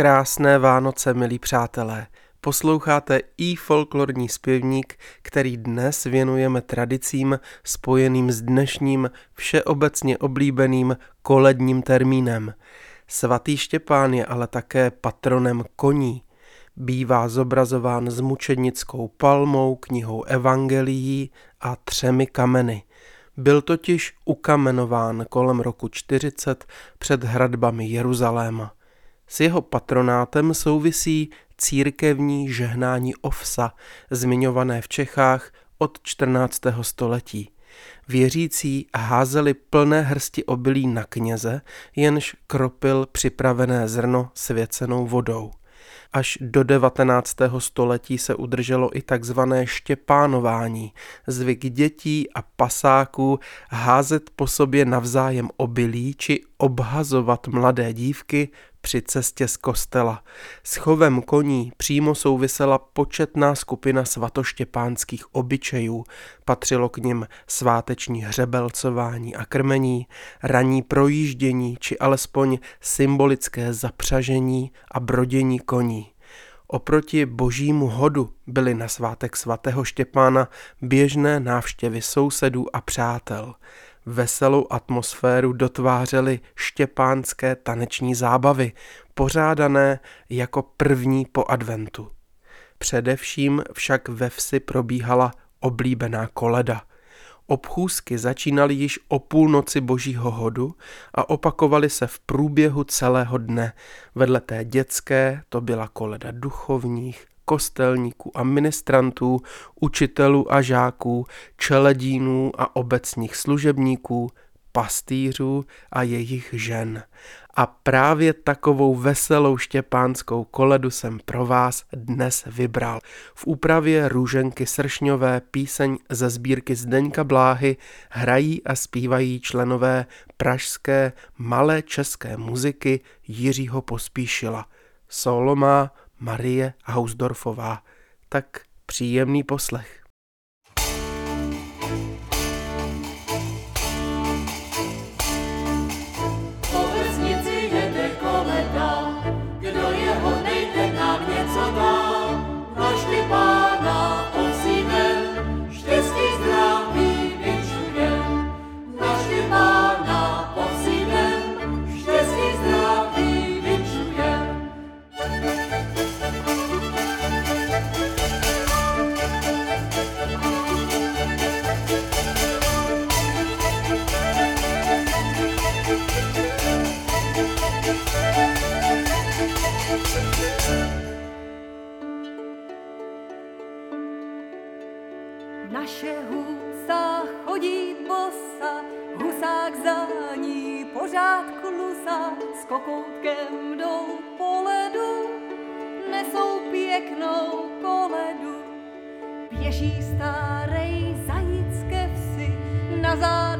Krásné Vánoce, milí přátelé. Posloucháte i folklorní zpěvník, který dnes věnujeme tradicím spojeným s dnešním všeobecně oblíbeným koledním termínem. Svatý Štěpán je ale také patronem koní. Bývá zobrazován s mučednickou palmou, knihou evangelií a třemi kameny. Byl totiž ukamenován kolem roku 40 před hradbami Jeruzaléma. S jeho patronátem souvisí církevní žehnání ovsa, zmiňované v Čechách od 14. století. Věřící házeli plné hrsti obilí na kněze, jenž kropil připravené zrno svěcenou vodou. Až do 19. století se udrželo i takzvané štěpánování, zvyk dětí a pasáků házet po sobě navzájem obilí či obhazovat mladé dívky při cestě z kostela. S chovem koní přímo souvisela početná skupina svatoštěpánských obyčejů. Patřilo k nim sváteční hřebelcování a krmení, ranní projíždění či alespoň symbolické zapřažení a brodění koní. Oproti božímu hodu byly na svátek svatého Štěpána běžné návštěvy sousedů a přátel – veselou atmosféru dotvářely štěpánské taneční zábavy, pořádané jako první po adventu. Především však ve vsi probíhala oblíbená koleda. Obchůzky začínaly již o půlnoci božího hodu a opakovaly se v průběhu celého dne. Vedle té dětské to byla koleda duchovních, kostelníků a ministrantů, učitelů a žáků, čeledínů a obecních služebníků, pastýřů a jejich žen. A právě takovou veselou štěpánskou koledu jsem pro vás dnes vybral. V úpravě Růženky Sršňové píseň ze sbírky Zdeňka Bláhy hrají a zpívají členové pražské malé české muziky Jiřího Pospíšila. Solo má Marie Hausdorfová. Tak příjemný poslech. Husák za ní pořád klusa, s kokoutkem jdou po ledu, nesou pěknou koledu. Běží starej zajíc ke vsi, na zádech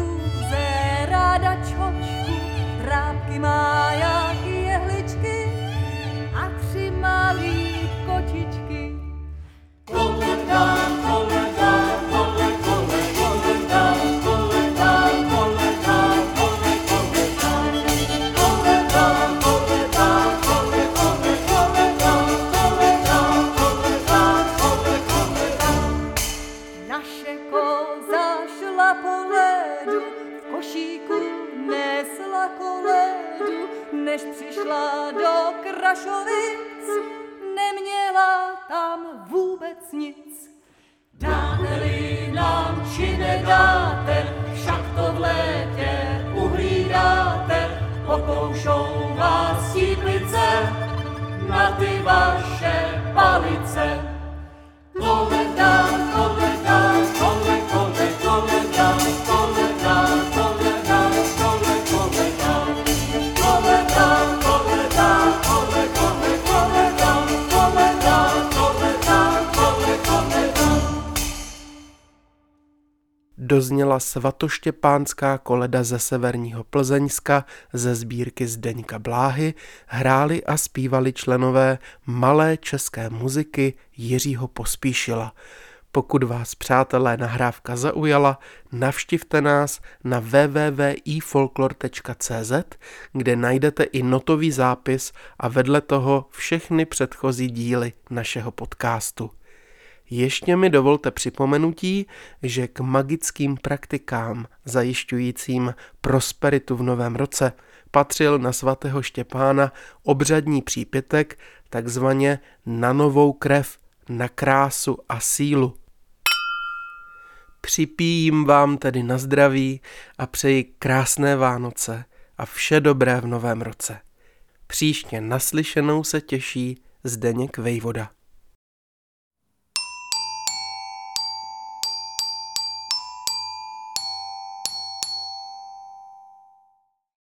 než přišla do Krašovic, neměla tam vůbec nic. Dáte-li nám či nedáte, však to v létě uhlídáte, pokoušou vás típlice, vaše Dozněla svatoštěpánská koleda ze severního Plzeňska ze sbírky Zdeňka Bláhy, hráli a zpívali členové malé české muziky Jiřího Pospíšila. Pokud vás, přátelé, nahrávka zaujala, navštivte nás na www.ifolklor.cz, kde najdete i notový zápis a vedle toho všechny předchozí díly našeho podcastu. Ještě mi dovolte připomenutí, že k magickým praktikám zajišťujícím prosperitu v novém roce patřil na svatého Štěpána obřadní přípitek takzvaně na novou krev, na krásu a sílu. Připíjím vám tedy na zdraví a přeji krásné Vánoce a vše dobré v novém roce. Příště naslyšenou se těší Zdeněk Vejvoda.